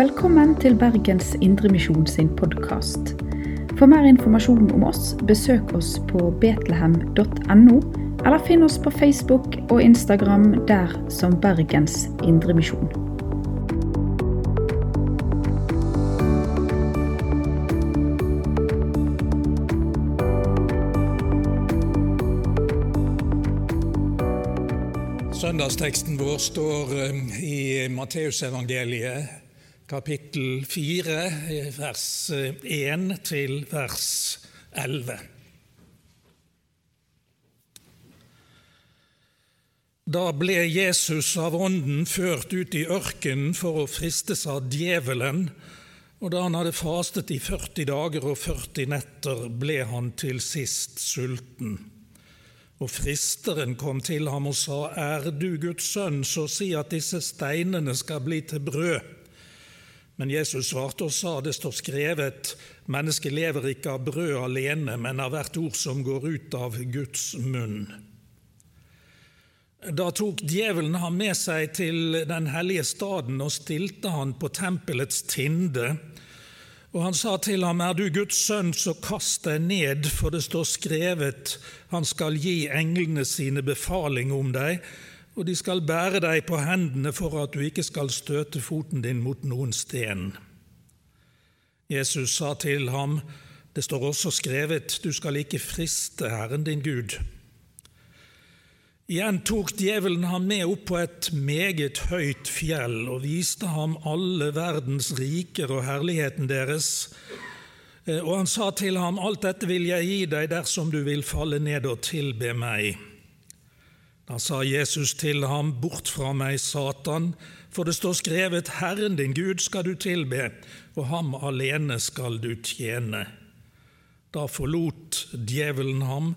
Velkommen til Bergens Indremisjon sin podkast. For mer informasjon om oss, besøk oss på betlehem.no, eller finn oss på Facebook og Instagram der som Bergens Indremisjon. Søndagsteksten vår står eh, i Matteusevangeliet, kapittel 4, vers 1 til vers 11. Da ble Jesus av Ånden ført ut i ørkenen for å fristes av djevelen, og da han hadde fastet i 40 dager og 40 netter, ble han til sist sulten. Og fristeren kom til ham og sa, Er du Guds sønn, så si at disse steinene skal bli til brød. Men Jesus svarte og sa, Det står skrevet, Mennesket lever ikke av brød alene, men av hvert ord som går ut av Guds munn. Da tok djevelen ham med seg til den hellige staden og stilte han på tempelets tinde og han sa til ham, Er du Guds sønn, så kast deg ned, for det står skrevet, Han skal gi englene sine befaling om deg, og de skal bære deg på hendene for at du ikke skal støte foten din mot noen sten. Jesus sa til ham, Det står også skrevet, Du skal ikke friste Herren din Gud. Igjen tok djevelen ham med opp på et meget høyt fjell og viste ham alle verdens riker og herligheten deres. Eh, og han sa til ham, Alt dette vil jeg gi deg dersom du vil falle ned og tilbe meg. Da sa Jesus til ham, Bort fra meg, Satan, for det står skrevet, Herren din Gud skal du tilbe, og ham alene skal du tjene. Da forlot djevelen ham,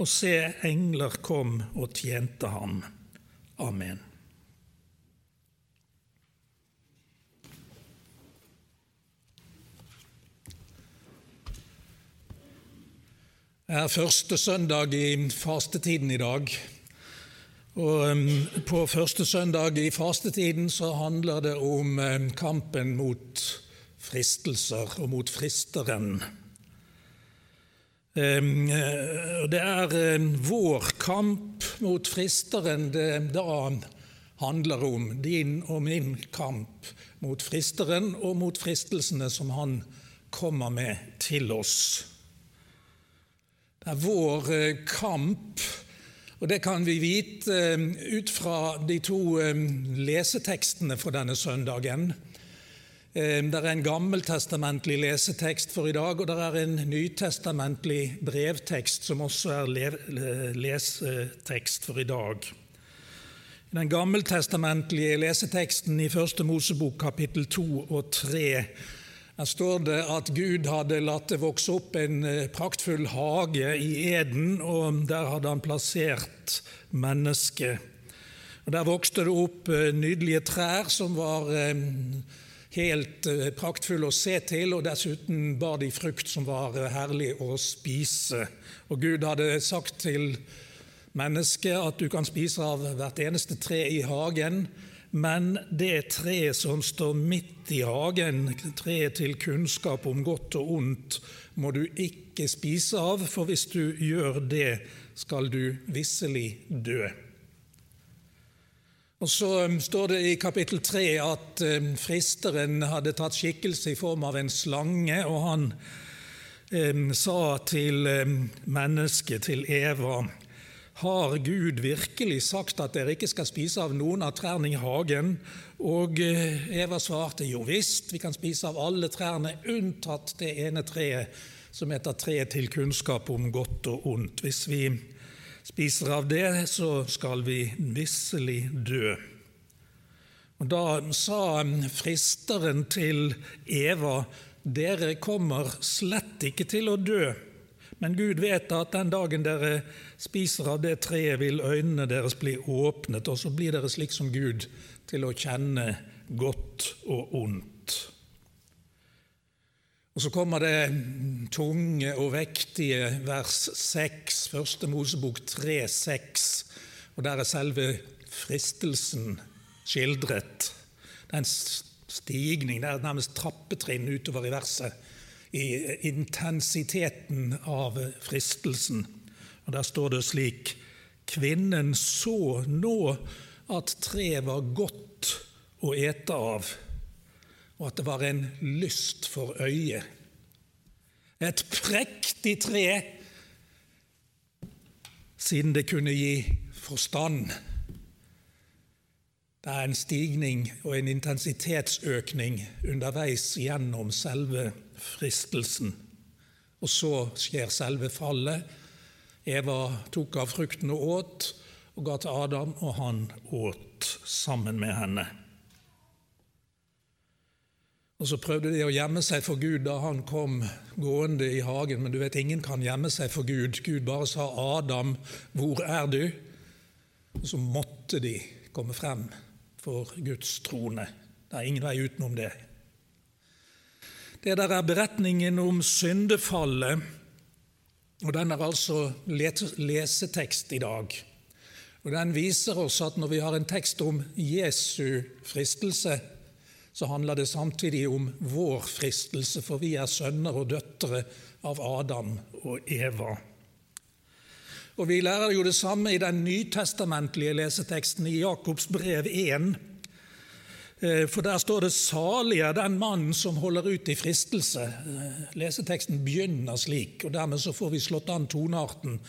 og se, engler kom og tjente ham. Amen. Det er første søndag i fastetiden i dag. Og På første søndag i fastetiden så handler det om kampen mot fristelser og mot fristeren. Eh, det er vår kamp mot fristeren det da handler om. Din og min kamp mot fristeren og mot fristelsene som han kommer med til oss. Det er vår eh, kamp, og det kan vi vite ut fra de to lesetekstene for denne søndagen. Ehm, det er en gammeltestamentlig lesetekst for i dag, og det er en nytestamentlig brevtekst som også er lesetekst for i dag. I den gammeltestamentlige leseteksten i Første Mosebok kapittel 2 og 3 der står det at Gud hadde latt det vokse opp en eh, praktfull hage i Eden, og der hadde han plassert mennesket. Og Der vokste det opp eh, nydelige trær som var eh, helt praktfulle å se til, og dessuten bar de frukt som var herlig å spise. Og Gud hadde sagt til mennesket at du kan spise av hvert eneste tre i hagen, men det treet som står midt i hagen, treet til kunnskap om godt og ondt, må du ikke spise av, for hvis du gjør det, skal du visselig dø. Og Så um, står det i kapittel 3 at um, fristeren hadde tatt skikkelse i form av en slange, og han um, sa til mennesket, til Eva, har Gud virkelig sagt at dere ikke skal spise av noen av trærne i hagen? Og uh, Eva svarte jo visst, vi kan spise av alle trærne unntatt det ene treet som heter treet til kunnskap om godt og ondt. Hvis vi spiser av det, så skal vi visselig dø. Og Da sa fristeren til Eva, dere kommer slett ikke til å dø, men Gud vet at den dagen dere spiser av det treet, vil øynene deres bli åpnet, og så blir dere slik som Gud, til å kjenne godt og ondt. Og Så kommer det tunge og vektige vers 6, første Mosebok 3, 6, og der er selve fristelsen skildret. Det er en stigning, det er nærmest trappetrinn utover i verset, i intensiteten av fristelsen. Og Der står det slik Kvinnen så nå at treet var godt å ete av, og at det var en lyst for øyet. Et prektig tre, siden det kunne gi forstand. Det er en stigning og en intensitetsøkning underveis gjennom selve fristelsen. Og så skjer selve fallet. Eva tok av frukten og åt, og ga til Adam, og han åt sammen med henne. Og Så prøvde de å gjemme seg for Gud da han kom gående i hagen, men du vet, ingen kan gjemme seg for Gud. Gud bare sa 'Adam, hvor er du?' Og så måtte de komme frem for Guds trone. Det er ingen vei utenom det. Det der er beretningen om syndefallet, og den er altså lesetekst i dag. Og Den viser oss at når vi har en tekst om Jesu fristelse, så handler det samtidig om vår fristelse, for vi er sønner og døtre av Adam og Eva. Og Vi lærer jo det samme i den nytestamentlige leseteksten i Jakobs brev 1. Eh, for der står det 'salig er den mannen som holder ut i fristelse'. Eh, leseteksten begynner slik, og dermed så får vi slått an tonearten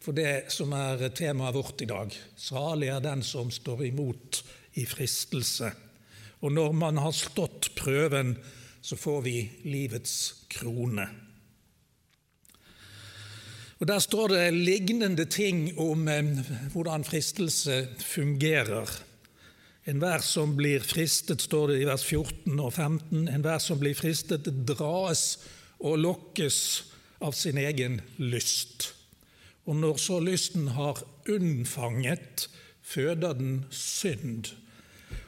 for det som er temaet vårt i dag. Salig er den som står imot i fristelse. Og når man har stått prøven, så får vi livets krone. Og Der står det lignende ting om eh, hvordan fristelse fungerer. Enhver som blir fristet, står det i vers 14 og 15, enhver som blir fristet, dras og lokkes av sin egen lyst. Og når så lysten har unnfanget, føder den synd.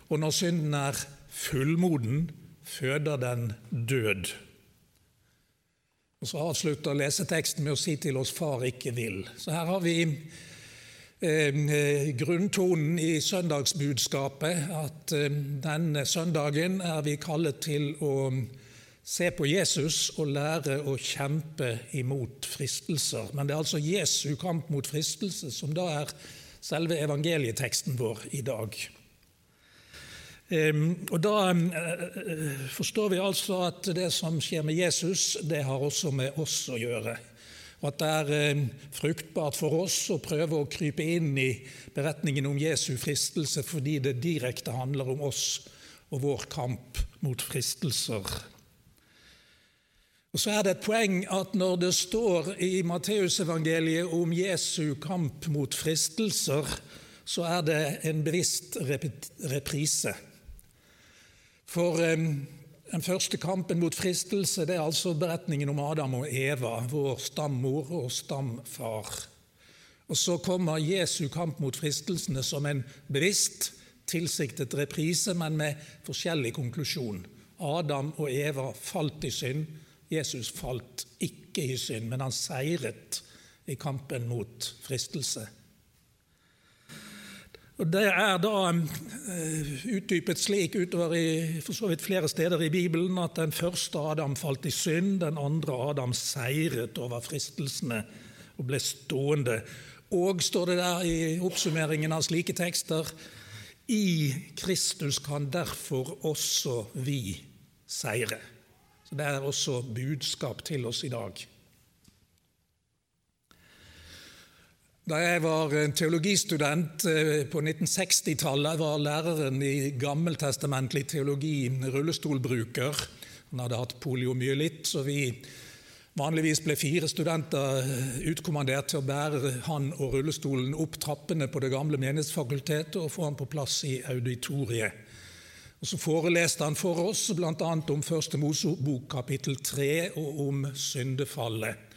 Og når synden er fullmoden, føder den død. Og Så avslutter leseteksten med å si til oss 'Far ikke vil'. Så her har vi grunntonen i søndagsbudskapet, at eh, denne søndagen er vi kallet til å se på Jesus og lære å kjempe imot fristelser. Men det er altså Jesu kamp mot fristelse som da er selve evangelieteksten vår i dag. Ehm, og Da eh, forstår vi altså at det som skjer med Jesus, det har også med oss å gjøre. Og at det er eh, fruktbart for oss å prøve å krype inn i beretningen om Jesu fristelse fordi det direkte handler om oss og vår kamp mot fristelser. Og Så er det et poeng at når det står i Matteusevangeliet om Jesu kamp mot fristelser, så er det en bevisst reprise. For den første kampen mot fristelse det er altså beretningen om Adam og Eva, vår stammor og stamfar. Og Så kommer Jesu kamp mot fristelsene som en bevisst, tilsiktet reprise, men med forskjellig konklusjon. Adam og Eva falt i synd. Jesus falt ikke i synd, men han seiret i kampen mot fristelse. Og Det er da eh, utdypet slik utover i for så vidt flere steder i Bibelen at den første Adam falt i synd, den andre Adam seiret over fristelsene og ble stående. Og, står det der i oppsummeringen av slike tekster, i Kristus kan derfor også vi seire. Så Det er også budskap til oss i dag. Da jeg var en teologistudent eh, på 1960-tallet, var læreren i gammeltestamentlig teologi rullestolbruker. Han hadde hatt poliomyelitt, så vi vanligvis ble fire studenter eh, utkommandert til å bære han og rullestolen opp trappene på det gamle menighetsfakultetet og få han på plass i auditoriet. Og Så foreleste han for oss bl.a. om Første Mosebok kapittel 3 og om syndefallet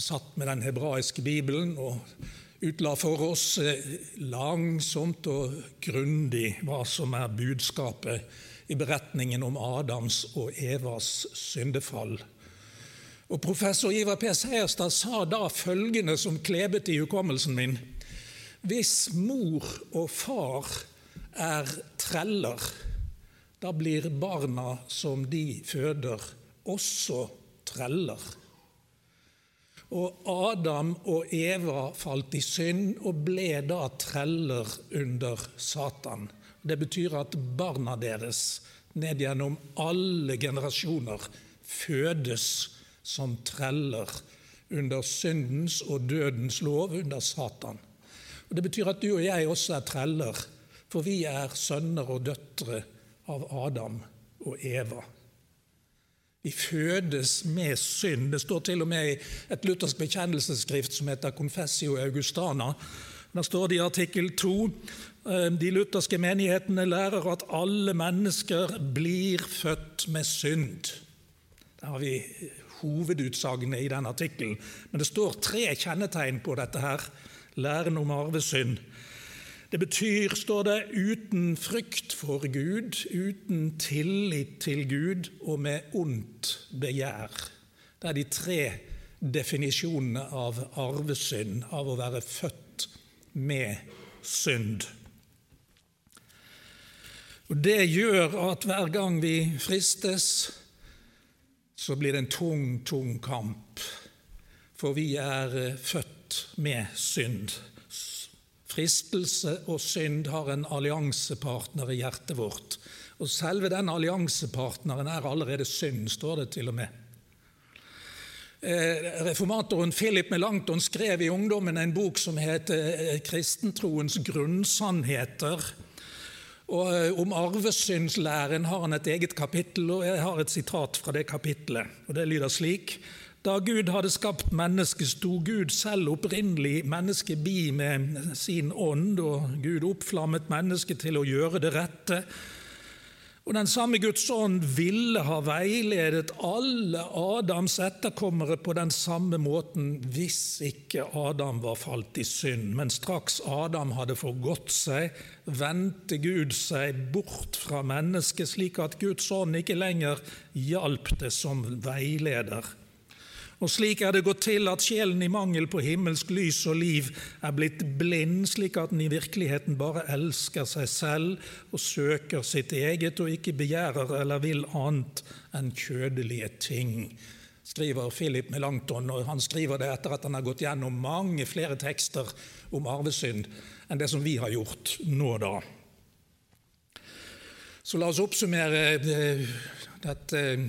satt med den hebraiske bibelen og utla for oss eh, langsomt og grundig hva som er budskapet i beretningen om Adams og Evas syndefall. Og Professor Ivar P. Seierstad sa da følgende som klebet i hukommelsen min. Hvis mor og far er treller, da blir barna som de føder, også treller. Og Adam og Eva falt i synd og ble da treller under Satan. Det betyr at barna deres ned gjennom alle generasjoner fødes som treller under syndens og dødens lov, under Satan. Og Det betyr at du og jeg også er treller, for vi er sønner og døtre av Adam og Eva. Vi fødes med synd. Det står til og med i et luthersk bekjennelsesskrift som heter Confessio Augustana. Der står det i artikkel 2 eh, de lutherske menighetene lærer at alle mennesker blir født med synd. Der har vi hovedutsagnet i den artikkelen. Men det står tre kjennetegn på dette her læren om arvesynd. Det betyr, står det, uten frykt for Gud, uten tillit til Gud og med ondt begjær. Det er de tre definisjonene av arvesynd, av å være født med synd. Og Det gjør at hver gang vi fristes, så blir det en tung, tung kamp. For vi er født med synd. Fristelse og synd har en alliansepartner i hjertet vårt. Og selve den alliansepartneren er allerede synd, står det til og med. Eh, reformatoren Philip Melanchthon skrev i ungdommen en bok som heter eh, 'Kristentroens grunnsannheter'. Og eh, Om arvesyndslæren har han et eget kapittel, og jeg har et sitat fra det kapittelet. og Det lyder slik.: da Gud hadde skapt mennesket, sto Gud selv opprinnelig mennesket bi med sin ånd, og Gud oppflammet mennesket til å gjøre det rette. Og Den samme Guds ånd ville ha veiledet alle Adams etterkommere på den samme måten hvis ikke Adam var falt i synd. Men straks Adam hadde forgått seg, vendte Gud seg bort fra mennesket, slik at Guds ånd ikke lenger hjalp det som veileder. Og slik er det gått til at sjelen i mangel på himmelsk lys og liv er blitt blind, slik at den i virkeligheten bare elsker seg selv og søker sitt eget og ikke begjærer eller vil annet enn kjødelige ting skriver Philip Melanchthon, og han skriver det etter at han har gått gjennom mange flere tekster om arvesynd enn det som vi har gjort nå da. Så la oss oppsummere eh, dette eh,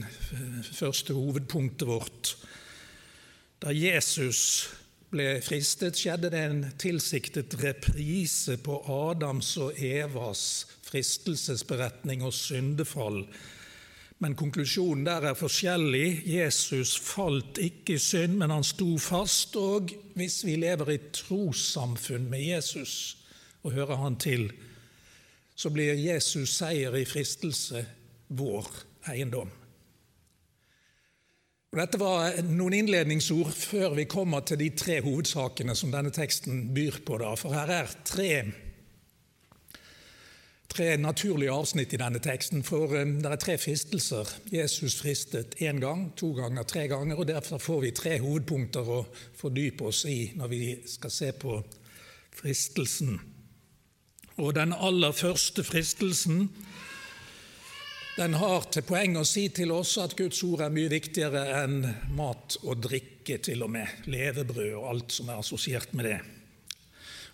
første hovedpunktet vårt. Da Jesus ble fristet, skjedde det en tilsiktet reprise på Adams og Evas fristelsesberetning og syndefall. Men konklusjonen der er forskjellig. Jesus falt ikke i synd, men han sto fast. Og hvis vi lever i trossamfunn med Jesus og hører han til, så blir Jesus seier i fristelse vår eiendom. Dette var noen innledningsord før vi kommer til de tre hovedsakene som denne teksten byr på. Da. For her er tre, tre naturlige avsnitt i denne teksten. For um, det er tre fristelser. Jesus fristet én gang, to ganger, tre ganger. og Derfor får vi tre hovedpunkter å fordype oss i når vi skal se på fristelsen. Og Den aller første fristelsen den har til poeng å si til oss at Guds ord er mye viktigere enn mat og drikke, til og med. Levebrød og alt som er assosiert med det.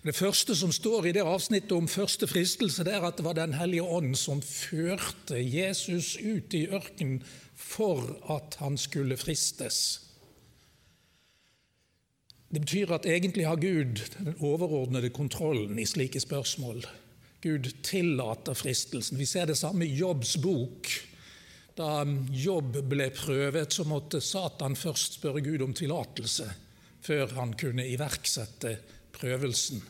Det første som står i det avsnittet om første fristelse, det er at det var Den hellige ånd som førte Jesus ut i ørkenen for at han skulle fristes. Det betyr at egentlig har Gud den overordnede kontrollen i slike spørsmål. Gud tillater fristelsen. Vi ser det samme i Jobbs bok. Da Jobb ble prøvet, så måtte Satan først spørre Gud om tillatelse før han kunne iverksette prøvelsen.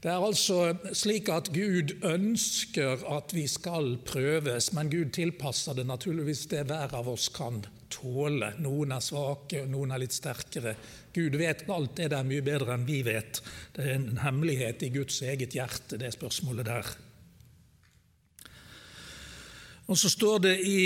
Det er altså slik at Gud ønsker at vi skal prøves, men Gud tilpasser det naturligvis det hver av oss kan tåle. Noen er svake, og noen er litt sterkere. Gud vet alt det der mye bedre enn vi vet. Det er en hemmelighet i Guds eget hjerte, det spørsmålet der. Og så står det i,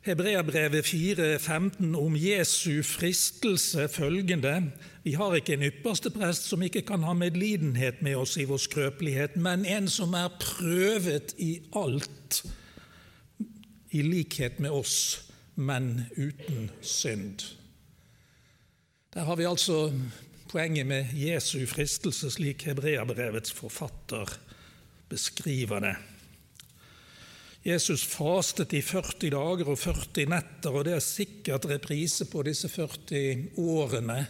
Hebreabrevet 4,15 om Jesu fristelse følgende Vi har ikke en ypperste prest som ikke kan ha medlidenhet med oss i vår skrøpelighet, men en som er prøvet i alt, i likhet med oss, men uten synd. Der har vi altså poenget med Jesu fristelse, slik Hebreabrevets forfatter beskriver det. Jesus fastet i 40 dager og 40 netter, og det er sikkert reprise på disse 40 årene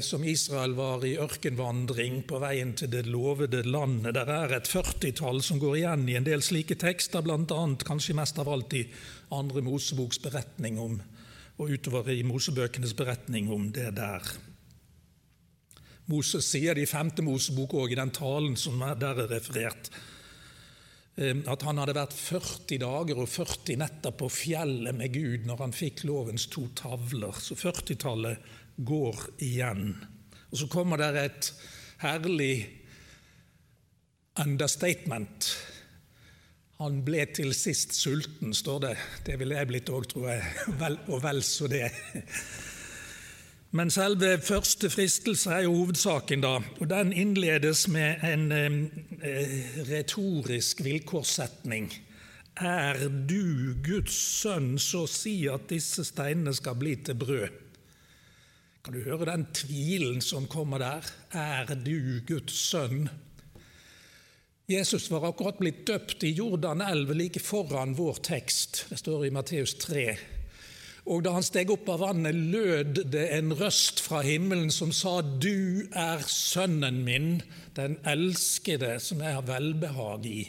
som Israel var i ørkenvandring på veien til det lovede landet. Der er et førtitall som går igjen i en del slike tekster, bl.a. kanskje mest av alt i andre Moseboks beretning om, og utover i Mosebøkenes beretning om det der. Moses sier det i femte Mosebok òg, i den talen som der er referert Ehm, at han hadde vært 40 dager og 40 netter på fjellet med Gud når han fikk lovens to tavler. Så 40-tallet går igjen. Og så kommer det et herlig understatement. Han ble til sist sulten, står det. Det ville jeg blitt òg, tror jeg. Vel, og vel så det. Men selve første fristelse er jo hovedsaken, da. Og den innledes med en eh, retorisk vilkårssetning. Er du Guds sønn, så si at disse steinene skal bli til brød. Kan du høre den tvilen som kommer der? Er du Guds sønn? Jesus var akkurat blitt døpt i Jordanelv like foran vår tekst. Det står i Matteus 3. Og da han steg opp av vannet, lød det en røst fra himmelen som sa, Du er sønnen min, den elskede, som jeg har velbehag i.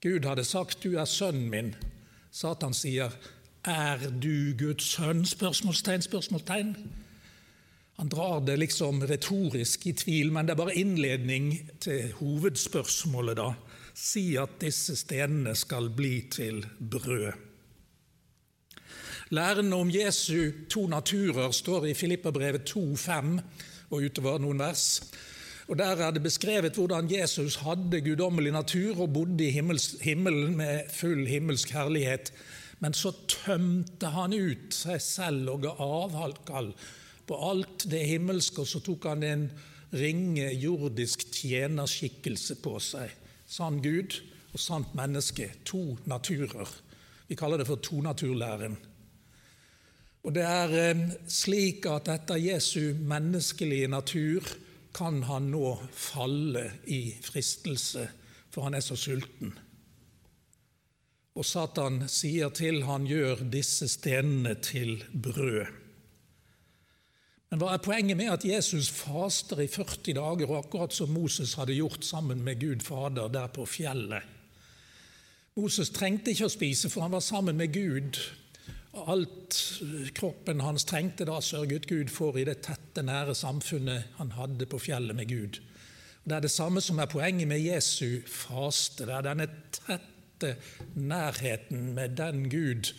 Gud hadde sagt, Du er sønnen min. Satan sier, Er du Guds sønn? Spørsmålstegn, spørsmålstegn. Han drar det liksom retorisk i tvil, men det er bare innledning til hovedspørsmålet, da. Si at disse stenene skal bli til brød. Læren om Jesu to naturer står i Filippabrevet 2,5 og utover noen vers. Og Der er det beskrevet hvordan Jesus hadde guddommelig natur og bodde i himmelen med full himmelsk herlighet. Men så tømte han ut seg selv og ga avkall på alt det himmelske, og så tok han en ringe jordisk tjenerskikkelse på seg. Sann Gud og sant menneske. To naturer. Vi kaller det for tonaturlæren. Og Det er eh, slik at etter Jesu menneskelige natur kan han nå falle i fristelse, for han er så sulten. Og Satan sier til han gjør disse stenene til brød. Men hva er poenget med at Jesus faster i 40 dager, og akkurat som Moses hadde gjort sammen med Gud Fader der på fjellet? Moses trengte ikke å spise, for han var sammen med Gud Alt kroppen hans trengte, da sørget Gud for i det tette, nære samfunnet han hadde på fjellet med Gud. Det er det samme som er poenget med Jesu faste. Det er denne tette nærheten med den Gud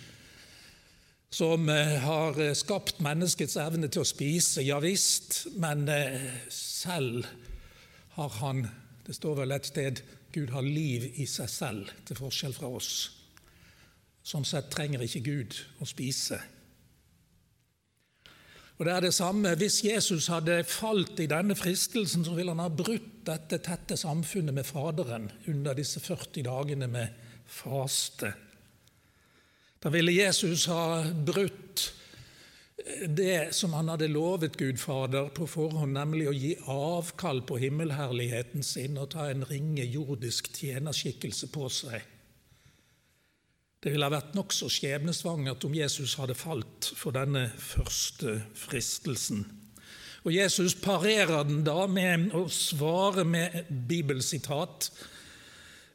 som eh, har skapt menneskets evne til å spise, ja visst, men eh, selv har han Det står vel et sted Gud har liv i seg selv, til forskjell fra oss. Sånn sett trenger ikke Gud å spise. Og det er det samme. Hvis Jesus hadde falt i denne fristelsen, så ville han ha brutt dette tette samfunnet med Faderen under disse 40 dagene med faste. Da ville Jesus ha brutt det som han hadde lovet Gud Fader på forhånd, nemlig å gi avkall på himmelherligheten sin og ta en ringe jordisk tjenerskikkelse på seg. Det ville ha vært nokså skjebnesvangert om Jesus hadde falt for denne første fristelsen. Og Jesus parerer den da med å svare med bibelsitat.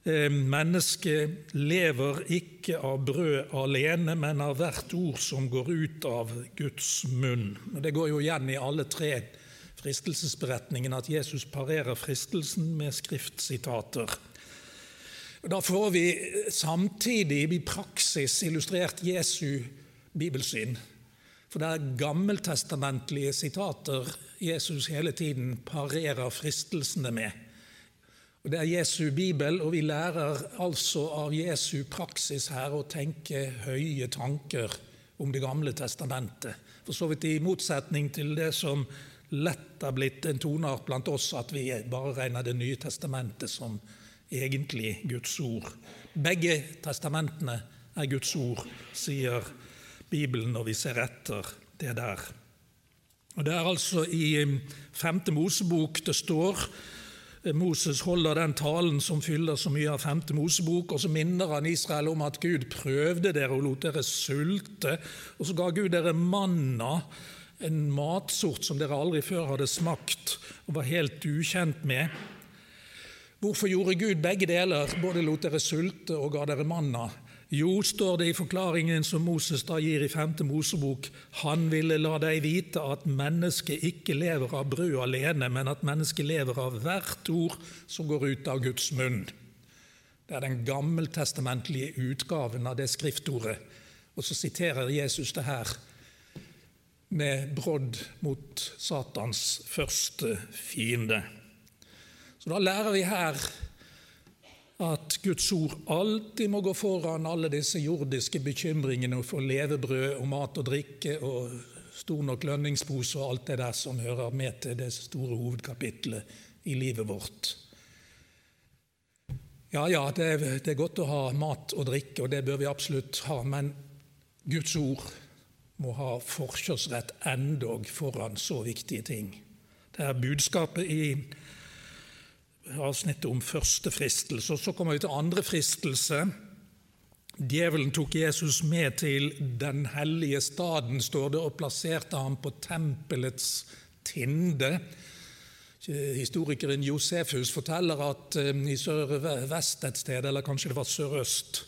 Eh, mennesket lever ikke av brød alene, men av hvert ord som går ut av Guds munn. Det går jo igjen i alle tre fristelsesberetningene at Jesus parerer fristelsen med skriftsitater. Da får vi samtidig i praksis illustrert Jesu bibelsyn. For det er gammeltestamentlige sitater Jesus hele tiden parerer fristelsene med. Det er Jesu bibel, og vi lærer altså av Jesu praksis her å tenke høye tanker om Det gamle testamentet. For så vidt i motsetning til det som lett har blitt en toneart blant oss, at vi bare regner Det nye testamentet som egentlig Guds ord. Begge testamentene er Guds ord, sier Bibelen når vi ser etter det der. Og Det er altså i femte Mosebok det står Moses holder den talen som fyller så mye av femte Mosebok, og så minner han Israel om at Gud prøvde dere og lot dere sulte, og så ga Gud dere manna, en matsort som dere aldri før hadde smakt og var helt ukjent med. Hvorfor gjorde Gud begge deler, både lot dere sulte og ga dere manna? Jo, står det i forklaringen som Moses da gir i 5. Mosebok, han ville la deg vite at mennesket ikke lever av brød alene, men at mennesket lever av hvert ord som går ut av Guds munn. Det er den gammeltestamentlige utgaven av det skriftordet. Og så siterer Jesus det her med brodd mot Satans første fiende. Så da lærer vi her at Guds ord alltid må gå foran alle disse jordiske bekymringene for levebrød og mat og drikke og stor nok lønningspose og alt det der som hører med til det store hovedkapitlet i livet vårt. Ja, ja, det er, det er godt å ha mat og drikke, og det bør vi absolutt ha, men Guds ord må ha forkjørsrett endog foran så viktige ting. Det er budskapet i avsnittet om første fristelse. Og Så kommer vi til andre fristelse. Djevelen tok Jesus med til den hellige staden, står det, og plasserte ham på tempelets tinde. Historikeren Josefus forteller at eh, i sør-vest et sted, eller kanskje det var sørøst,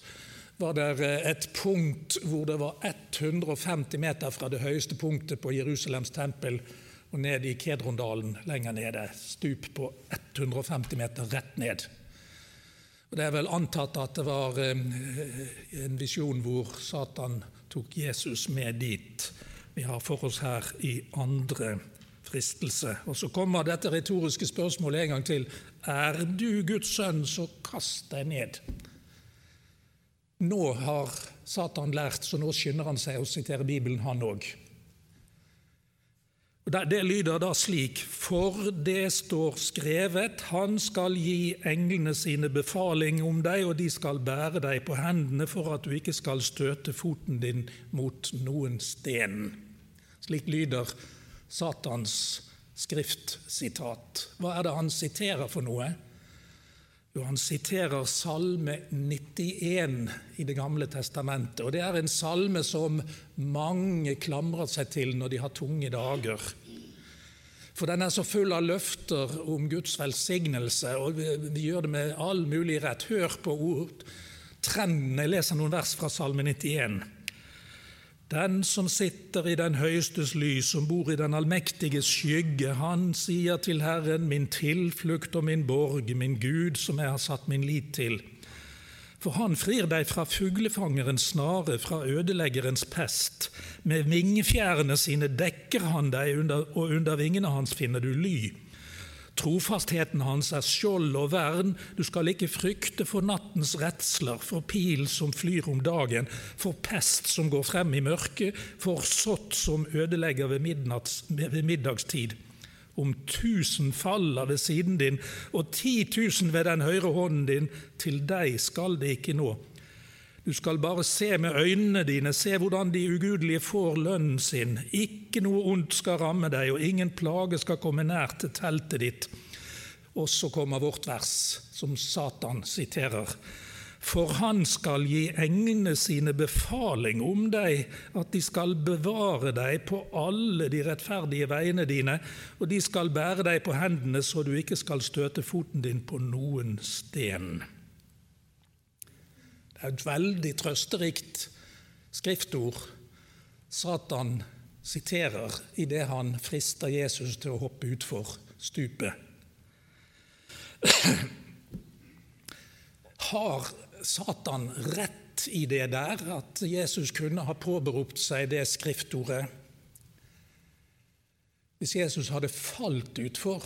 var det eh, et punkt hvor det var 150 meter fra det høyeste punktet på Jerusalems tempel og ned i Kedrondalen lenger nede. Stup på 150 meter rett ned. Og Det er vel antatt at det var eh, en visjon hvor Satan tok Jesus med dit. Vi har for oss her i andre fristelse. Og Så kommer dette retoriske spørsmålet en gang til. Er du Guds sønn, så kast deg ned. Nå har Satan lært, så nå skynder han seg å sitere Bibelen, han òg. Det lyder da slik.: For det står skrevet, han skal gi englene sine befaling om deg, og de skal bære deg på hendene for at du ikke skal støte foten din mot noen sten. Slik lyder Satans skriftsitat. Hva er det han siterer for noe? Jo, han siterer Salme 91 i Det gamle testamentet. og Det er en salme som mange klamrer seg til når de har tunge dager. For den er så full av løfter om Guds velsignelse, og vi, vi gjør det med all mulig rett. Hør på ord, trenden. Jeg leser noen vers fra Salme 91. Den som sitter i den høyestes lys, som bor i den allmektiges skygge, han sier til Herren, min tilflukt og min borg, min Gud, som jeg har satt min lit til. For han frir deg fra fuglefangerens snare, fra ødeleggerens pest. Med vingefjærene sine dekker han deg, og under vingene hans finner du ly. Trofastheten hans er skjold og vern, du skal ikke frykte for nattens redsler, for pil som flyr om dagen, for pest som går frem i mørket, for sott som ødelegger ved, ved middagstid. Om tusen faller ved siden din, og ti tusen ved den høyre hånden din, til deg skal det ikke nå. Du skal bare se med øynene dine, se hvordan de ugudelige får lønnen sin. Ikke noe ondt skal ramme deg, og ingen plage skal komme nær til teltet ditt. Og så kommer vårt vers, som Satan siterer. For han skal gi englene sine befaling om deg, at de skal bevare deg på alle de rettferdige veiene dine, og de skal bære deg på hendene så du ikke skal støte foten din på noen sten. Det er et veldig trøsterikt skriftord Satan siterer idet han frister Jesus til å hoppe utfor stupet. Har Satan rett i det der, at Jesus kunne ha påberopt seg det skriftordet? Hvis Jesus hadde falt utfor,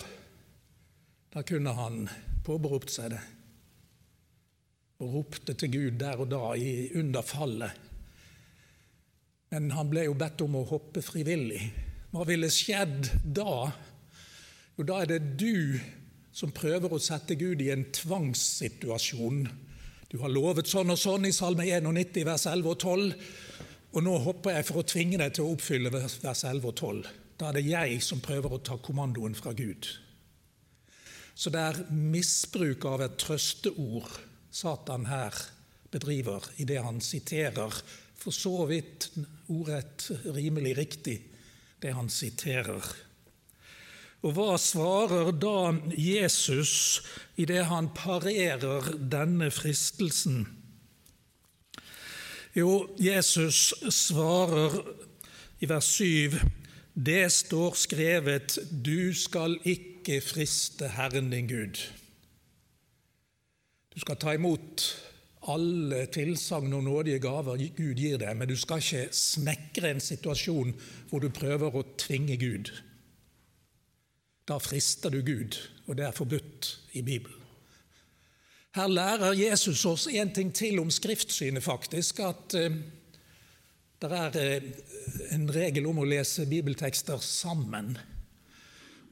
da kunne han påberopt seg det. Og ropte til Gud der og da under fallet. Men han ble jo bedt om å hoppe frivillig. Hva ville skjedd da? Jo, da er det du som prøver å sette Gud i en tvangssituasjon. Du har lovet sånn og sånn i Salme 91, vers 11 og 12, og nå hopper jeg for å tvinge deg til å oppfylle vers 11 og 12. Da er det jeg som prøver å ta kommandoen fra Gud. Så det er misbruk av et trøsteord Satan her bedriver i det han siterer, for så vidt ordrett rimelig riktig, det han siterer. Og hva svarer da Jesus i det han parerer denne fristelsen? Jo, Jesus svarer i vers 7 det står skrevet 'Du skal ikke friste Herren din Gud'. Du skal ta imot alle tilsagn og nådige gaver Gud gir deg, men du skal ikke snekre en situasjon hvor du prøver å tvinge Gud. Da frister du Gud, og det er forbudt i Bibelen. Her lærer Jesus oss en ting til om skriftsynet, faktisk. At eh, det er eh, en regel om å lese bibeltekster sammen.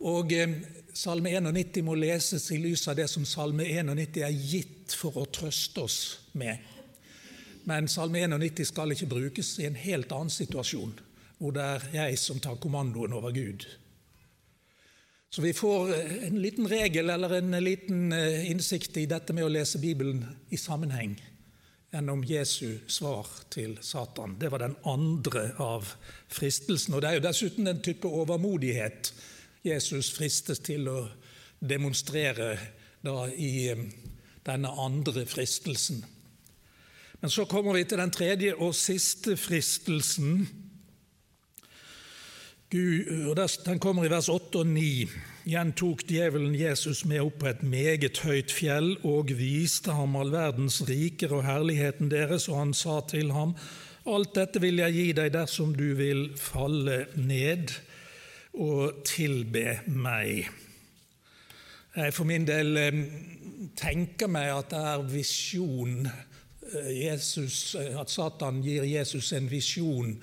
Og eh, Salme 91 må leses i lys av det som Salme 91 er gitt for å trøste oss med. Men Salme 91 skal ikke brukes i en helt annen situasjon, hvor det er jeg som tar kommandoen over Gud. Så vi får eh, en liten regel eller en liten innsikt i dette med å lese Bibelen i sammenheng gjennom Jesu svar til Satan. Det var den andre av fristelsen. Og Det er jo dessuten en type overmodighet Jesus fristes til å demonstrere da i eh, denne andre fristelsen. Men så kommer vi til den tredje og siste fristelsen. Gud, Den kommer i vers 8 og 9. Igjen tok djevelen Jesus med opp på et meget høyt fjell og viste ham all verdens riker og herligheten deres, og han sa til ham, Alt dette vil jeg gi deg dersom du vil falle ned og tilbe meg. Jeg for min del eh, tenker meg at det er visjon eh, Jesus, eh, At Satan gir Jesus en visjon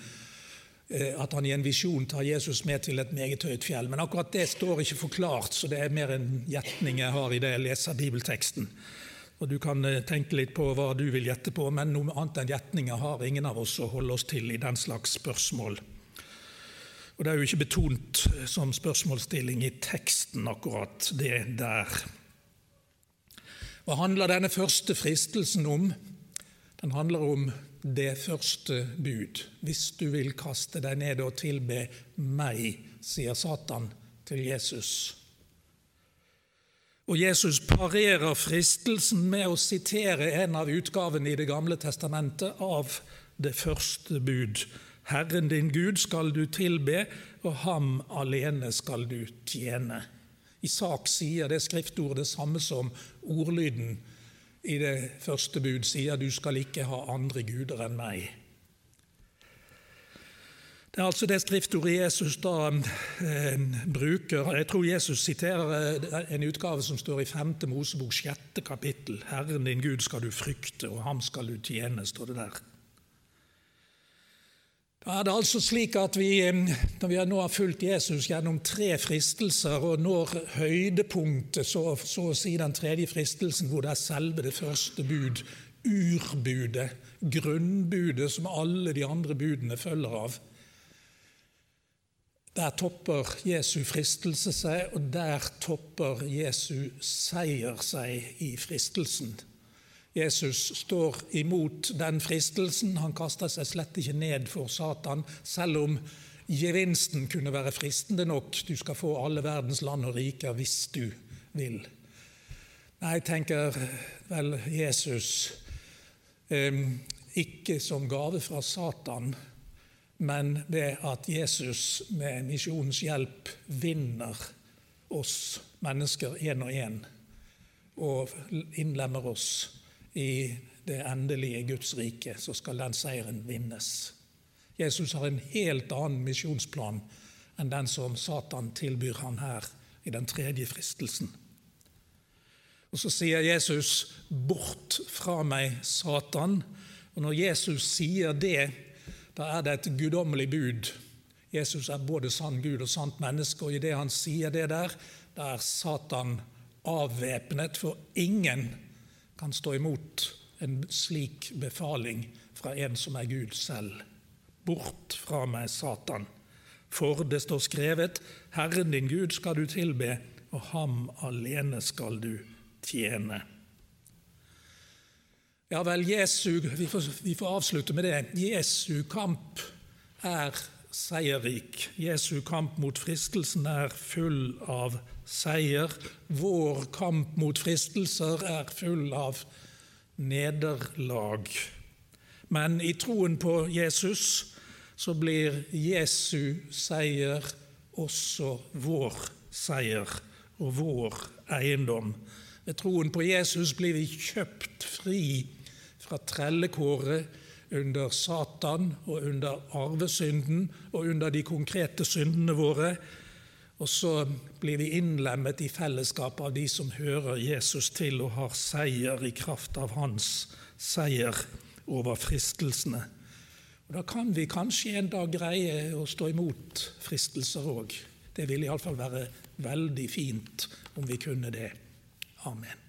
at han i en visjon tar Jesus med til et meget høyt fjell. Men akkurat det står ikke forklart, så det er mer en gjetning jeg har i det jeg leser bibelteksten. Og Du kan eh, tenke litt på hva du vil gjette på, men noe annet enn gjetninger har ingen av oss å holde oss til i den slags spørsmål. Og Det er jo ikke betont eh, som spørsmålsstilling i teksten, akkurat det der. Hva handler denne første fristelsen om? Den handler om det første bud. Hvis du vil kaste deg ned og tilbe meg, sier Satan til Jesus. Og Jesus parerer fristelsen med å sitere en av utgavene i Det gamle testamentet av det første bud. Herren din Gud skal du tilbe, og ham alene skal du tjene. I sak sier det skriftordet det samme som ordlyden i det første bud sier du skal ikke ha andre guder enn meg. Det er altså det skriftordet Jesus da eh, bruker. Jeg tror Jesus siterer eh, en utgave som står i 5. Mosebok 6. kapittel. Herren din Gud skal du frykte, og ham skal du tjene, står det der. Da er det altså slik at vi, Når vi nå har fulgt Jesus gjennom tre fristelser og når høydepunktet, så, så å si den tredje fristelsen, hvor det er selve det første bud, urbudet, grunnbudet som alle de andre budene følger av Der topper Jesu fristelse seg, og der topper Jesu seier seg i fristelsen. Jesus står imot den fristelsen. Han kaster seg slett ikke ned for Satan, selv om gevinsten kunne være fristende nok. Du skal få alle verdens land og riker hvis du vil. Nei, tenker vel Jesus ikke som gave fra Satan, men ved at Jesus med misjonens hjelp vinner oss mennesker én og én og innlemmer oss i det endelige Guds rike, så skal den seieren vinnes. Jesus har en helt annen misjonsplan enn den som Satan tilbyr ham her i den tredje fristelsen. Og Så sier Jesus 'bort fra meg, Satan'. Og Når Jesus sier det, da er det et guddommelig bud. Jesus er både sann Gud og sant menneske, og idet han sier det der, da er Satan avvæpnet, for ingen kan stå imot en slik befaling fra en som er Gud selv. Bort fra meg, Satan. For det står skrevet, Herren din Gud skal du tilbe, og ham alene skal du tjene. Ja vel, Jesu, vi får, vi får avslutte med det. Jesu kamp er seierrik. Jesu kamp mot fristelsen er full av seier. Vår kamp mot fristelser er full av nederlag. Men i troen på Jesus så blir Jesu seier også vår seier og vår eiendom. Ved troen på Jesus blir vi kjøpt fri fra trellekåret under Satan og under arvesynden og under de konkrete syndene våre. Og så blir vi innlemmet i fellesskap av de som hører Jesus til og har seier i kraft av hans seier over fristelsene. Og Da kan vi kanskje en dag greie å stå imot fristelser òg. Det ville iallfall være veldig fint om vi kunne det. Amen.